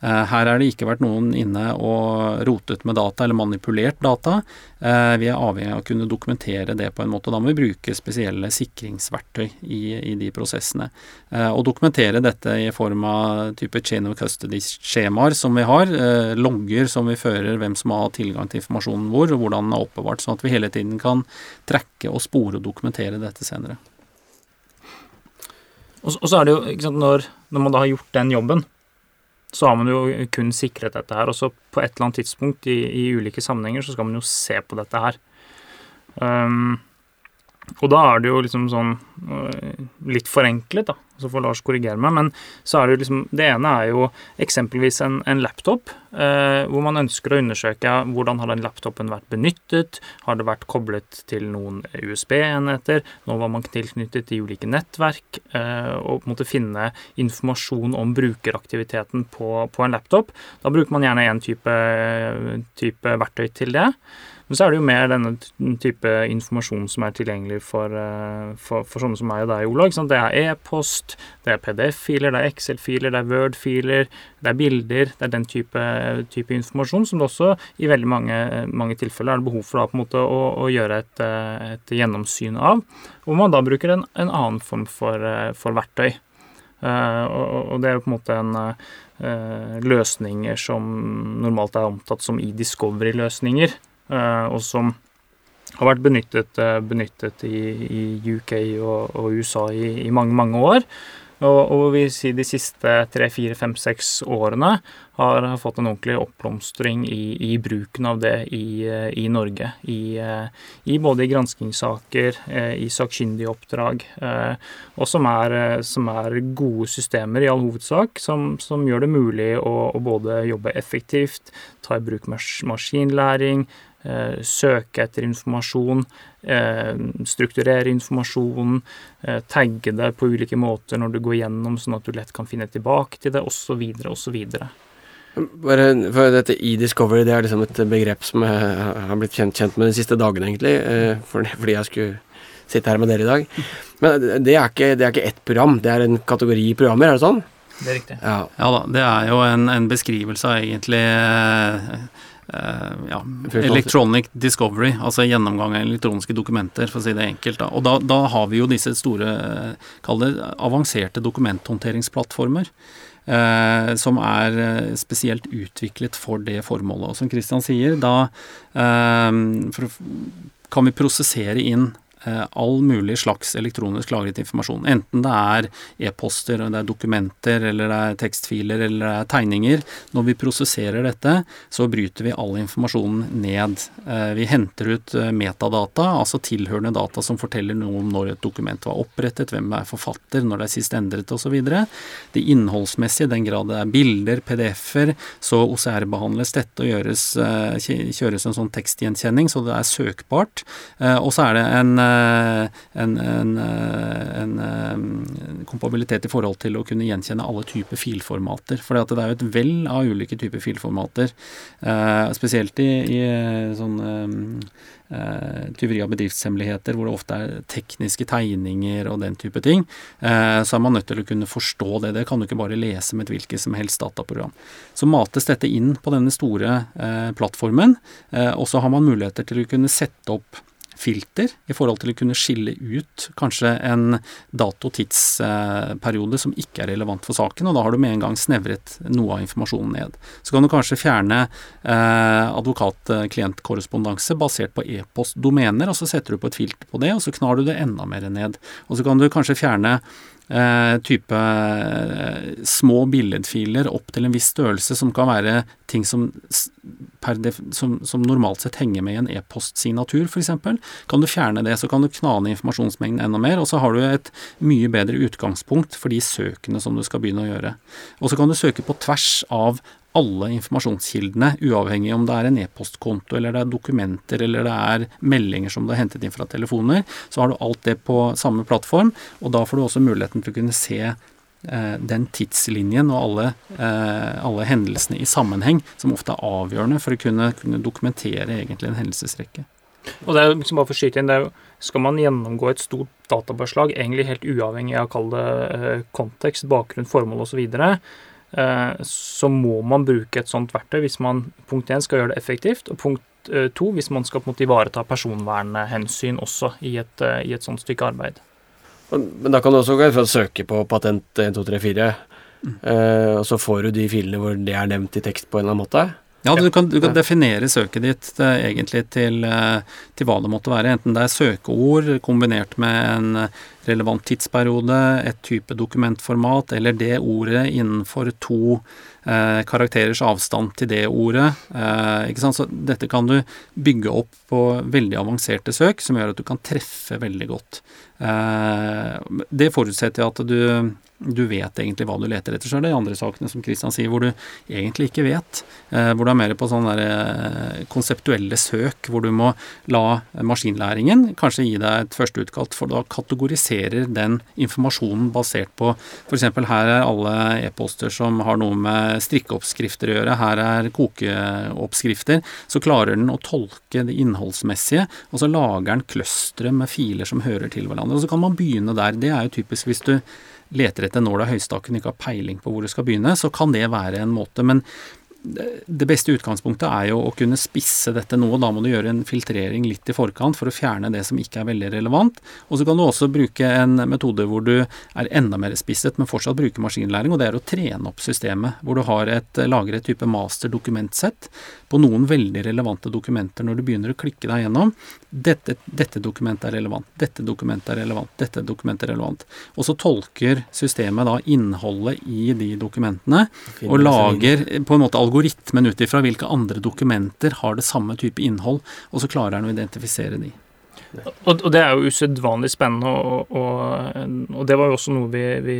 Eh, her har det ikke vært noen inne og rotet med data eller manipulert data. Eh, vi er avhengig av å kunne dokumentere det på en måte. Da må vi bruke spesielle sikringsverktøy i, i de prosessene. Eh, og dokumentere dette i form av type chain of custody-skjemaer som vi har. Logger som vi fører hvem som har tilgang til informasjonen hvor, og hvordan den er oppbevart. Sånn at vi hele tiden kan trekke og spore og dokumentere dette senere. Og, så er det jo, ikke sant, når, når, man da har gjort den jobben, så har man jo kun sikret dette her. Og så på et eller annet tidspunkt i, i ulike sammenhenger så skal man jo se på dette her. Um, og da er det jo liksom sånn øh, litt forenklet, da, så får Lars korrigere meg, men så er det jo liksom Det ene er jo eksempelvis en, en laptop, eh, hvor man ønsker å undersøke hvordan har den laptopen vært benyttet, har det vært koblet til noen USB-enheter, nå var man tilknyttet til ulike nettverk, eh, og måte finne informasjon om brukeraktiviteten på, på en laptop. Da bruker man gjerne én type, type verktøy til det. Men så er det jo mer denne type informasjon som er tilgjengelig for, eh, for, for sånne som meg og deg, Ola. Det er e-post, det er PDF-filer, det er Excel-filer, det er Word-filer, det er bilder. Det er den type, type, informasjon som det også i veldig mange, mange tilfeller er det behov for da, måte å, å gjøre et, et, gjennomsyn av. Hvor man da bruker en, en annen form for, for verktøy. Uh, og, og, det er jo på en måte en uh, løsninger som normalt er omtatt som e-discovery-løsninger. Eh, og som har vært benyttet, eh, benyttet i, i, UK og, og USA i, i, mange, mange år. Og, og vi sier de siste tre, fire, fem, seks årene har fått en ordentlig oppblomstring i, i bruken av det i, eh, Norge. I, både i granskingssaker, i sakkyndige oppdrag, og som er, som er, gode systemer i all hovedsak, som, som gjør det mulig å, å, både jobbe effektivt, ta i bruk maskinlæring, Eh, søke etter informasjon, eh, strukturere informasjon, eh, tagge det på ulike måter når du går gjennom, sånn at du lett kan finne tilbake til det, osv., osv. Bare for Dette e-discovery det er liksom et begrep som jeg har blitt kjent, kjent med de siste dagene, egentlig. Fordi jeg skulle sitte her med dere i dag. Men det er ikke, det er ikke ett program, det er en kategori programmer, er det sånn? Det er riktig. Ja, ja da. Det er jo en, en beskrivelse av egentlig Uh, ja, electronic discovery, altså gjennomgang av elektroniske dokumenter, for å si det enkelt. Da. Og da, da har vi jo disse store, uh, kall det avanserte dokumenthåndteringsplattformer. Uh, som er spesielt utviklet for det formålet. Og som Christian sier, da for, kan vi prosessere inn eh, all mulig slags elektronisk lagret informasjon. Enten det er e-poster, det er dokumenter, eller det er tekstfiler, eller det er tegninger. Når vi prosesserer dette, så bryter vi all informasjonen ned. Eh, vi henter ut eh, metadata, altså tilhørende data som forteller noe om når et dokument var opprettet, hvem er forfatter, når det er sist endret osv. Det innholdsmessige, den grad det er bilder, PDF-er, så OCR-behandles dette og gjøres, kjøres en sånn tekstgjenkjenning, så det er søkbart. Og så er det en Eh, en, en, eh, en, eh, kompabilitet i forhold til å kunne gjenkjenne alle typer filformater. For det er jo et vell av ulike typer filformater. spesielt i, i sånn tyveri av bedriftshemmeligheter, hvor det ofte er tekniske tegninger og den type ting, så er man nødt til å kunne forstå det. Det kan du ikke bare lese med et hvilket som helst dataprogram. Så mates dette inn på denne store plattformen, og så har man muligheter til å kunne sette opp filter i forhold til å kunne skille ut kanskje en dato-tidsperiode som ikke er relevant for saken, og da har du med en gang snevret noe av informasjonen ned. Så kan du kanskje fjerne eh, advokat-klient-korrespondanse basert på e-postdomener, og så setter du på et filter på det, og så knar du det enda mer ned. Og så kan du kanskje fjerne type eh, små billedfiler opp til en viss størrelse, som kan være ting som, som, som normalt sett henger med i en e-postsignatur, f.eks. Kan du fjerne det, så kan du knane informasjonsmengden enda mer, og så har du et mye bedre utgangspunkt for de søkene som du skal begynne å gjøre. Og så kan du søke på tvers av alle informasjonskildene, uavhengig om det er en e-postkonto, eller det er dokumenter, eller det er meldinger som du har hentet inn fra telefoner, så har du alt det på samme plattform, og da får du også muligheten til å kunne se eh, den tidslinjen og alle, eh, alle, hendelsene i sammenheng, som ofte er avgjørende for å kunne, kunne dokumentere egentlig en hendelsesrekke. Og det er jo liksom bare for skyte inn, det er jo, Skal man gjennomgå et stort databeslag, egentlig helt uavhengig av å kalle det eh, kontekst, bakgrunn, formål osv., Eh, så må man bruke et sånt verktøy hvis man punkt 1 skal gjøre det effektivt, og punkt 2 eh, hvis man skal på en måte ivareta personvernhensyn også i et, eh, i et sånt stykke arbeid. Men da kan du også gå for å søke på patent 1234, mm. og så får du de filene hvor det er nevnt i tekst på en eller annen måte? Ja, du kan, du kan definere søket ditt eh, egentlig til, eh, til, hva det måtte være. Enten det er søkeord kombinert med en relevant tidsperiode, et type dokumentformat, eller det ordet innenfor to eh, karakterers avstand til det ordet. Eh, ikke sant? Så dette kan du bygge opp på veldig avanserte søk, som gjør at du kan treffe veldig godt. Eh, det forutsetter at du du vet egentlig hva du leter etter. Så det de andre sakene som Kristian sier, hvor du egentlig ikke vet. Eh, hvor du er mer på sånne der, eh, konseptuelle søk, hvor du må la maskinlæringen kanskje gi deg et førsteutkast, for da kategoriserer den informasjonen basert på f.eks. her er alle e-poster som har noe med strikkeoppskrifter å gjøre, her er kokeoppskrifter. Så klarer den å tolke det innholdsmessige, og så lager den clustere med filer som hører til hverandre. Og så kan man begynne der. Det er jo typisk hvis du leter etter nåla i høystakken ikke har peiling på hvor du skal begynne, så kan det være en måte. Men det beste utgangspunktet er jo å kunne spisse dette noe. Da må du gjøre en filtrering litt i forkant for å fjerne det som ikke er veldig relevant. Og så kan du også bruke en metode hvor du er enda mer spisset, men fortsatt bruker maskinlæring, og det er å trene opp systemet. Hvor du har et, lager et type master dokumentsett på noen veldig relevante dokumenter når du begynner å klikke deg gjennom. Dette, dette dokumentet er relevant, dette dokumentet er relevant, dette dokumentet er relevant. Og så tolker systemet da innholdet i de dokumentene, og lager på en måte algoritmen ut ifra hvilke andre dokumenter har det samme type innhold, og så klarer han å identifisere de. Og, det er jo usedvanlig spennende, og, og, og, det var jo også noe vi, vi,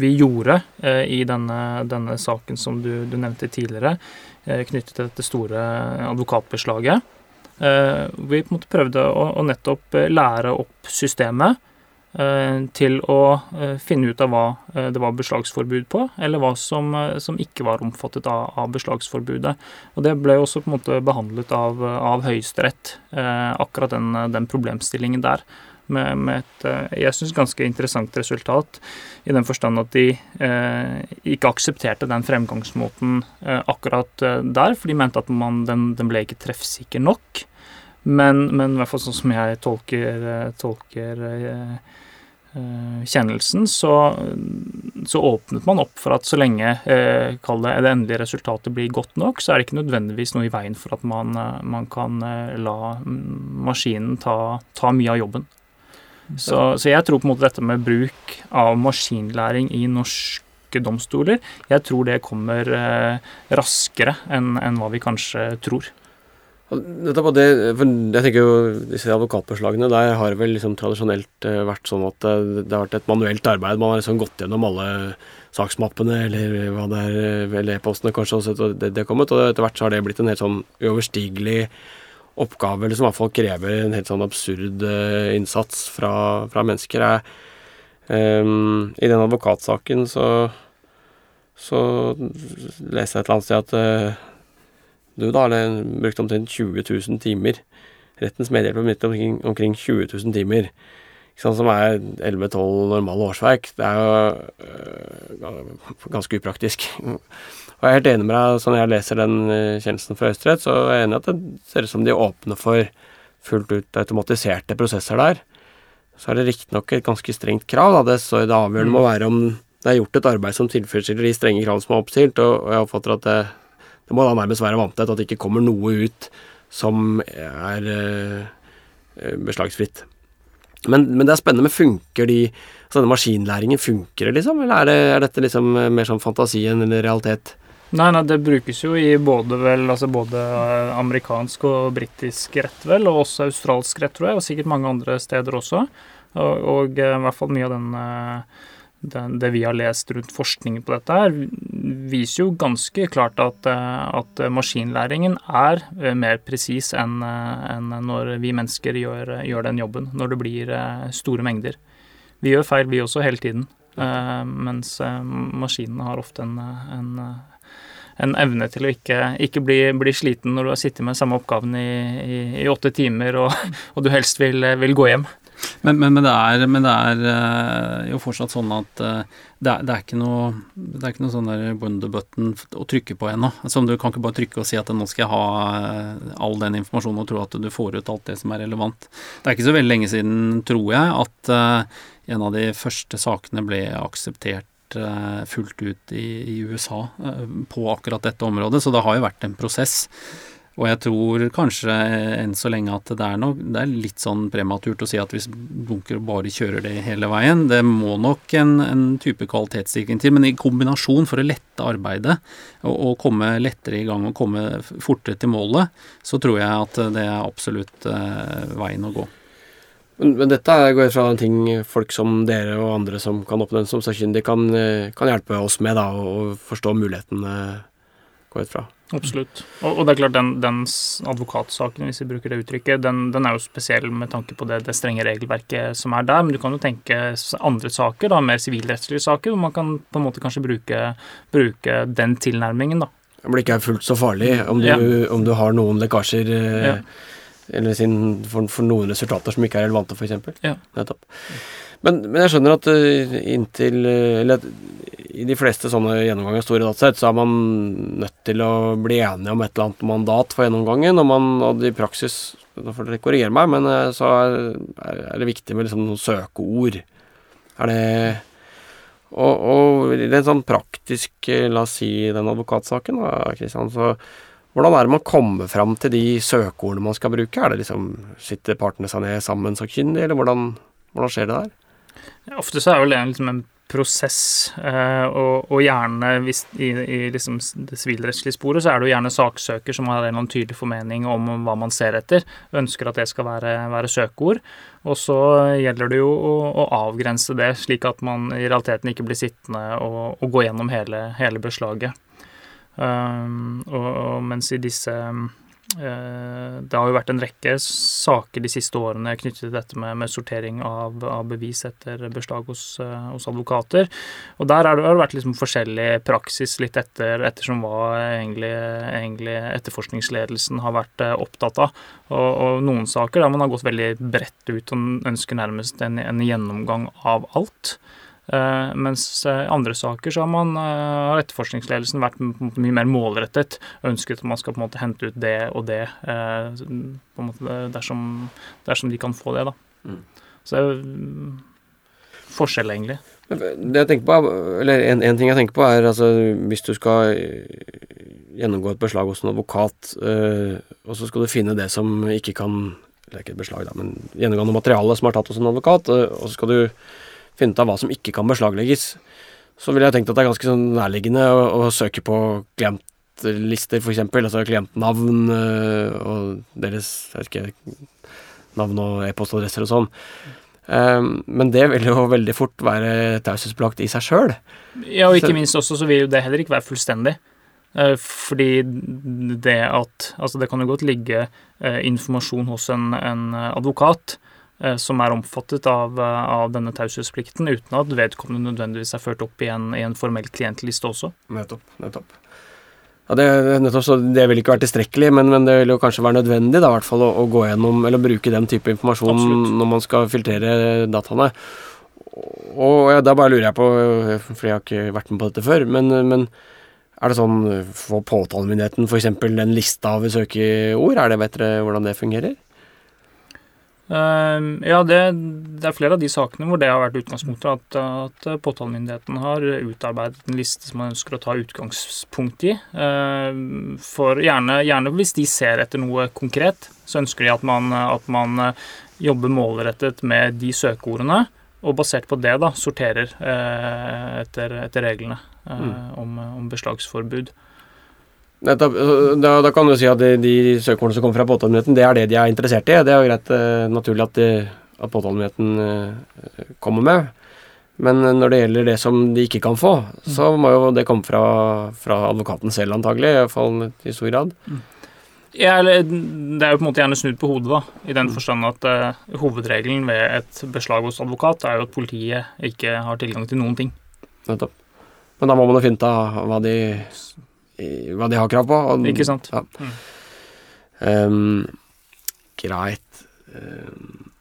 vi gjorde eh, i denne, denne, saken som du, du nevnte tidligere. Eh, knyttet til dette store advokatbeslaget. Eh, vi på en måte prøvde å, å nettopp lære opp systemet til å finne ut av hva det var beslagsforbud på, eller hva som, som ikke var omfattet av, av, beslagsforbudet. Og Det ble også på en måte behandlet av, av Høyesterett, akkurat den, den problemstillingen der med, med et eh, jeg synes, ganske interessant resultat. I den forstand at de eh, ikke aksepterte den fremgangsmåten eh, akkurat eh, der, for de mente at man, den, den, ble ikke treffsikker nok. Men, men, i hvert fall sånn som jeg tolker, eh, tolker eh, kjennelsen, så så åpnet man opp for at så lenge eh, det, det endelige resultatet blir godt nok, så er det ikke nødvendigvis noe i veien for at man, eh, man kan eh, la maskinen ta, ta, mye av jobben. Så, så, jeg tror på en måte dette med bruk av maskinlæring i norske domstoler, jeg tror det kommer eh, raskere enn en hva vi kanskje tror. Dette på det, jeg tenker jo Disse advokatbeslagene, der har det vel liksom tradisjonelt eh, vært sånn at det, eh, det har vært et manuelt arbeid. Man har liksom gått gjennom alle saksmappene eller hva det er, eh, eller e-postene kanskje, og sett det, det kommet, og etter hvert så har det blitt en helt sånn uoverstigelig oppgave, eller som i hvert fall krever en helt sånn absurd innsats fra, fra mennesker. Jeg, um, I den advokatsaken så så leste jeg et eller annet sted at uh, du da har brukt omtrent 20 000 timer. Rettens medhjelp har brukt omkring, omkring 20 000 timer. Sånn som er 11-12 normale årsverk. Det er jo øh, ganske upraktisk. Og jeg er helt enig med deg, sånn jeg leser den øh, kjennelsen fra Høyesterett, så er jeg enig at det ser ut som de åpner for fullt ut automatiserte prosesser der. Så er det riktignok et ganske strengt krav. Da. Det, så det avgjørende må mm. være om det er gjort et arbeid som tilfredsstiller de strenge kravene som er oppstilt, og jeg oppfatter at det det må da nærmest være vanntett at det ikke kommer noe ut som er uh, beslagsfritt. Men, men, det er spennende, men funker de altså denne maskinlæringen, funker det liksom? Eller er, det, er dette liksom mer sånn fantasi enn realitet? Nei, nei, det brukes jo i både, vel, altså både eh, amerikansk og britisk rett, vel, og også australsk rett, tror jeg, og sikkert mange andre steder også. Og, og eh, i hvert fall mye av den uh, det, det, vi har lest rundt forskningen på dette, her, viser jo ganske klart at, eh, at maskinlæringen er eh, mer presis enn en når vi mennesker gjør, gjør, den jobben, når det blir eh, store mengder. Vi gjør feil, vi også, hele tiden. Mens maskinene har ofte en, en, en evne til å ikke, ikke bli, bli, sliten når du har sittet med samme oppgaven i, i, i åtte timer og, og, du helst vil, vil gå hjem. Men, men, men, det er, men, det er, uh, jo fortsatt sånn at uh, det, er, det, er, ikke noe Det er ikke noe sånn der wonder-button å trykke på ennå. Altså, du kan ikke bare trykke og si at nå skal jeg ha uh, all den informasjonen og tro at du får ut alt det som er relevant. Det er ikke så veldig lenge siden, tror jeg, at en av de første sakene ble akseptert fullt ut i USA på akkurat dette området, så det har jo vært en prosess. Og jeg tror kanskje enn så lenge at det er, nok, det er litt sånn prematurt å si at hvis bunker bare kjører det hele veien. Det må nok en, en type kvalitetssikring til, men i kombinasjon for å lette arbeidet og, og, komme lettere i gang og komme fortere til målet, så tror jeg at det er absolutt eh, veien å gå. Men, men dette går fra en ting folk som dere og andre som kan oppnevnes som sakkyndige, kan, eh, kan hjelpe oss med da, å forstå mulighetene, går ut fra. Absolutt. Og, og, det er klart, den, den, advokatsaken, hvis vi bruker det uttrykket, den, den, er jo spesiell med tanke på det, det, strenge regelverket som er der. Men du kan jo tenke andre saker, da, mer sivilrettslige saker, hvor man kan på en måte kanskje bruke, bruke den tilnærmingen, da. Om Det ikke er fullt så farlig om du, ja. om du har noen lekkasjer eh, ja. eller sin, for, for, noen resultater som ikke er relevante, f.eks. Ja. Nettopp. Men, men, jeg skjønner at uh, inntil Eller at i de fleste sånne gjennomganger store datasett, så er man nødt til å bli enige om et eller annet mandat for gjennomgangen. Og, man, og i praksis Nå får dere korrigere meg, men uh, så er, er, det viktig med liksom noen søkeord. Er det og, og en sånn praktisk La oss si den advokatsaken, da, Kristian. Så hvordan er det man kommer fram til de søkeordene man skal bruke? Er det liksom Sitter partene seg ned sammen sakkyndig, eller hvordan, hvordan skjer det der? Ofte så er vel det liksom en prosess, eh, og, og, gjerne hvis, i, i liksom det sivilrettslige sporet, så er det jo gjerne saksøker som har en tydelig formening om hva man ser etter, ønsker at det skal være, være søkeord. Og så gjelder det jo å, å, avgrense det, slik at man i realiteten ikke blir sittende og, og gå gjennom hele, hele beslaget. Um, og, og, mens i disse det har jo vært en rekke saker de siste årene knyttet til dette med, med sortering av, av, bevis etter beslag hos, eh, hos, advokater. Og der har det vært liksom forskjellig praksis litt etter ettersom hva egentlig, egentlig etterforskningsledelsen har vært eh, opptatt av. Og, og, noen saker der man har gått veldig bredt ut og ønsker nærmest en, en gjennomgang av alt. Uh, mens uh, andre saker så har man uh, etterforskningsledelsen vært mye mer målrettet og ønsket at man skal på en måte hente ut det og det på en måte dersom, dersom, de kan få det. da. Mm. Så det er forskjell, egentlig. Det jeg tenker på, eller en, en, ting jeg tenker på, er altså hvis du skal gjennomgå et beslag hos en advokat, øh, og så skal du finne det som ikke kan Det er ikke et beslag, da, men gjennomgå noe materiale som er tatt hos en advokat, øh, og så skal du finne ut av hva som ikke kan beslaglegges. Så ville jeg tenkt at det er ganske sånn nærliggende å, å søke på klientlister, f.eks. Altså klientnavn øh, og deres ikke, navn og e-postadresser og sånn. Um, men det vil jo veldig fort være taushetsbelagt i seg sjøl. Ja, og ikke minst også så vil jo det heller ikke være fullstendig. Uh, fordi det at Altså, det kan jo godt ligge uh, informasjon hos en, en advokat uh, som er omfattet av, av denne taushetsplikten, uten at vedkommende nødvendigvis er ført opp i en, i en formell klientliste også. Nettopp. nettopp. Ja, det, nettopp, så det vil ikke være tilstrekkelig, men, men, det vil jo kanskje være nødvendig da, hvert fall, å, å, gå gjennom eller bruke den type informasjon Absolutt. når man skal filtrere dataene. Og ja, Da bare lurer jeg på, for jeg har ikke vært med på dette før, men, men er det sånn for påtalemyndigheten f.eks. en liste av søkeord? Er det, vet dere hvordan det fungerer? Ehm, ja, det, det, er flere av de sakene hvor det har vært utgangspunktet. At, at påtalemyndigheten har utarbeidet en liste som man ønsker å ta utgangspunkt i. Ehm, for gjerne, gjerne hvis de ser etter noe konkret, så ønsker de at man, at man jobber målrettet med de søkeordene. Og basert på det da, sorterer eh, etter, etter, reglene eh, mm. om, om beslagsforbud. Da, da, kan du si at de, de søkeordene som kommer fra påtalemyndigheten, det er det de er interessert i. Det er jo greit uh, naturlig at, de, påtalemyndigheten uh, kommer med. Men når det gjelder det som de ikke kan få, mm. så må jo det komme fra, fra advokaten selv antagelig, iallfall i stor grad. Mm. Ja, eller Det er jo på en måte gjerne snudd på hodet, da, i den mm. forstand at uh, hovedregelen ved et beslag hos advokat er jo at politiet ikke har tilgang til noen ting. Nettopp. Men da må man jo finne ut av hva de hva de har krav på. Og, Ikke sant. Ja. Mm. Um, greit. Um,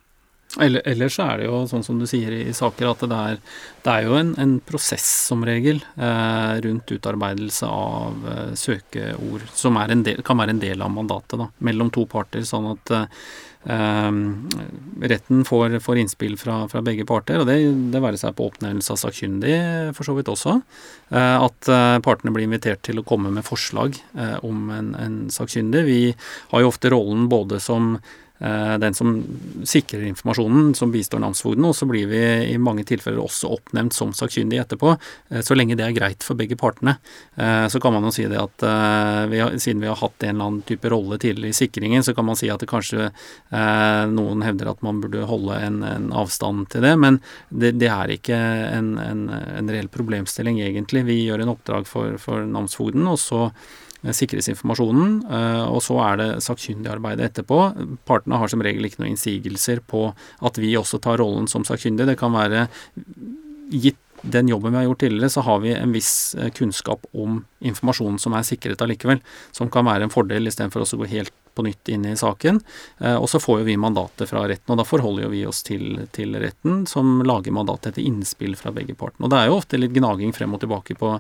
eller, ellers er det jo sånn som du sier i, saker, at det er, det er jo en, en, prosess som regel eh, rundt utarbeidelse av eh, søkeord, som del, kan være en del av mandatet da, mellom to parter. Sånn at eh, retten får, får innspill fra, fra, begge parter, og det, det være seg på oppnevnelse av sakkyndig for så vidt også. Eh, at eh, partene blir invitert til å komme med forslag eh, om en, en sakkyndig. Vi har jo ofte rollen både som den som sikrer informasjonen, som bistår namsfogden. Og så blir vi i mange tilfeller også oppnevnt som sakkyndig etterpå, eh, så lenge det er greit for begge partene. Eh, så kan man jo si det at vi har, siden vi har hatt en eller annen type rolle tidligere i sikringen, så kan man si at det kanskje noen hevder at man burde holde en, en avstand til det, men det, det er ikke en, en, en, reell problemstilling egentlig. Vi gjør en oppdrag for, for namsfogden, og så Eh, sikres informasjonen, eh, og så er det sakkyndigarbeidet etterpå. Partene har som regel ikke noen innsigelser på at vi også tar rollen som sakkyndig. Det kan være gitt den jobben vi har gjort tidligere, så har vi en viss eh, kunnskap om informasjonen som er sikret allikevel, som kan være en fordel istedenfor å gå helt på nytt inn i saken. Og så får jo vi mandatet fra retten, og da forholder jo vi oss til, til retten, som lager mandatet etter innspill fra begge partene. Og det er jo ofte litt gnaging frem og tilbake på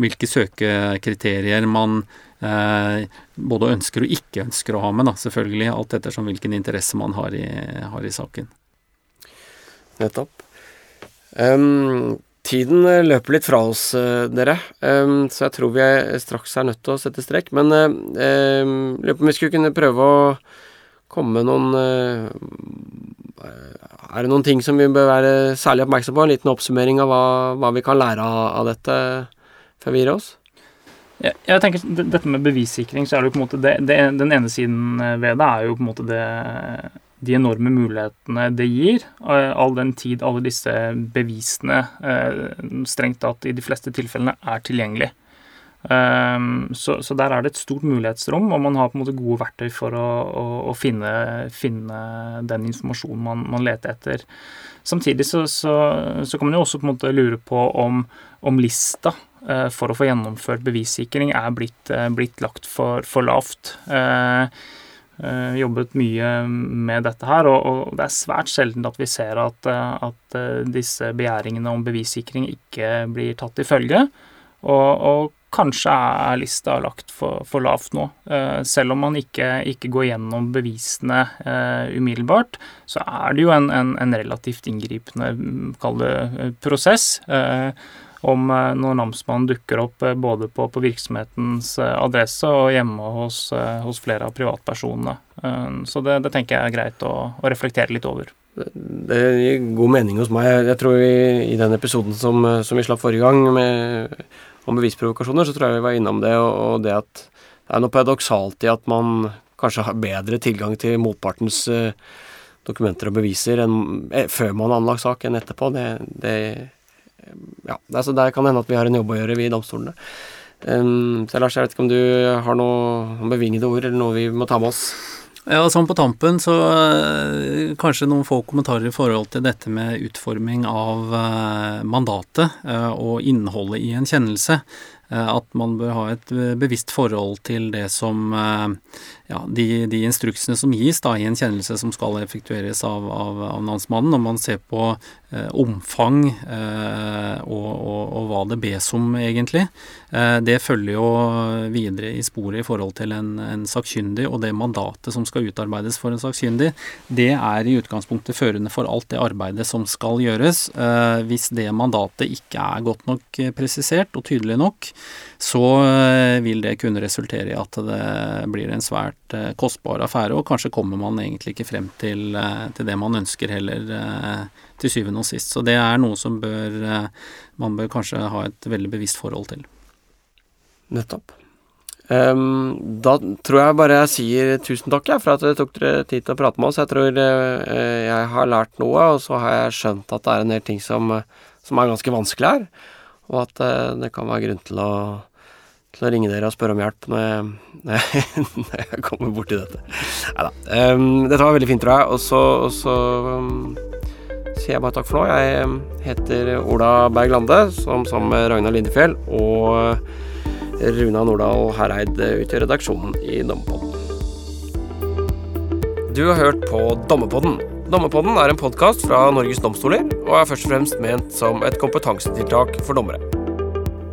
hvilke søkekriterier man eh, både ønsker og ikke ønsker å ha med, da, selvfølgelig. Alt ettersom hvilken interesse man har i, har i saken. Nettopp. Um, tiden løper litt fra oss, uh, dere, så jeg tror vi er straks er nødt til å sette strekk. Men um, lurer på om vi skulle kunne prøve å komme med noen Er det noen ting som vi bør være særlig oppmerksom på? En liten oppsummering av hva, hva vi kan lære av, dette? forvirre oss? Jeg, jeg tenker Dette med bevissikring, så er det jo på en måte det, det, Den ene siden ved det er jo på en måte det, de enorme mulighetene det gir. Eh, all den tid alle disse bevisene eh, strengt tatt i de fleste tilfellene er tilgjengelig. Um, så, så, der er det et stort mulighetsrom, og man har på en måte gode verktøy for å, å, å finne, finne, den informasjonen man, man leter etter. Samtidig så, så, så, kan man jo også på en måte lure på om, om lista Eh, for å få gjennomført bevissikring er blitt, blitt lagt for, for lavt. Eh, jobbet mye med dette her, og, og, det er svært sjelden at vi ser at, at disse begjæringene om bevissikring ikke blir tatt i følge. Og, og, kanskje er lista lagt for, for lavt nå. Eh, selv om man ikke, ikke går gjennom bevisene uh, umiddelbart, så er det jo en, en, en relativt inngripende, mm, kall det, eh, prosess. Eh, om eh, når namsmannen dukker opp både på, på, virksomhetens adresse og hjemme hos, hos flere av privatpersonene. Så det, det, tenker jeg er greit å, å reflektere litt over. Det gir god mening hos meg. Jeg tror vi, i den episoden som, som vi slapp forrige gang med om bevisprovokasjoner, så tror jeg vi var innom det, og, og det at det er noe paradoksalt i at man kanskje har bedre tilgang til motpartens dokumenter og beviser enn, eh, før man har anlagt sak, enn etterpå. Det, det ja, altså Der kan det hende at vi har en jobb å gjøre, vi i domstolene. Um, så Lars, jeg vet ikke om du har noe bevingede ord, eller noe vi må ta med oss? Ja, sånn på tampen så uh, kanskje noen få kommentarer i forhold til dette med utforming av uh, mandatet uh, og innholdet i en kjennelse. At man bør ha et bevisst forhold til det som ja, de, de, instruksene som gis da, i en kjennelse som skal effektueres av, av, av namsmannen, når man ser på eh, omfang eh, og, og, og, hva det bes om, egentlig. Eh, det følger jo videre i sporet i forhold til en, en sakkyndig, og det mandatet som skal utarbeides for en sakkyndig, det er i utgangspunktet førende for alt det arbeidet som skal gjøres. Eh, hvis det mandatet ikke er godt nok eh, presisert og tydelig nok, så eh, vil det kunne resultere i at det blir en svært kostbar affære, og kanskje kommer man egentlig ikke frem til, eh, til det man ønsker heller, til syvende og sist. Så det er noe som bør, man bør kanskje ha et veldig bevisst forhold til. Nettopp. Um, da tror jeg bare jeg sier tusen takk ja, for at dere tok dere tid til å prate med oss. Jeg tror uh, jeg har lært noe, og så har jeg skjønt at det er en del ting som, som er ganske vanskelig her. Og at uh, det kan være grunn til å til å ringe dere og spørre om hjelp når jeg, når jeg kommer borti dette. Nei da. Um, dette var veldig fint, tror jeg. Og så, um, sier jeg bare takk for nå. Jeg um, heter Ola Berg Lande, som sammen med Ragnar Lindefjell og Runa Nordahl Hereid utgjør redaksjonen i Dommepodden. Du har hørt på Dommepodden. Dommepodden er en podkast fra Norges domstoler og er først og fremst ment som et kompetansetiltak for dommere.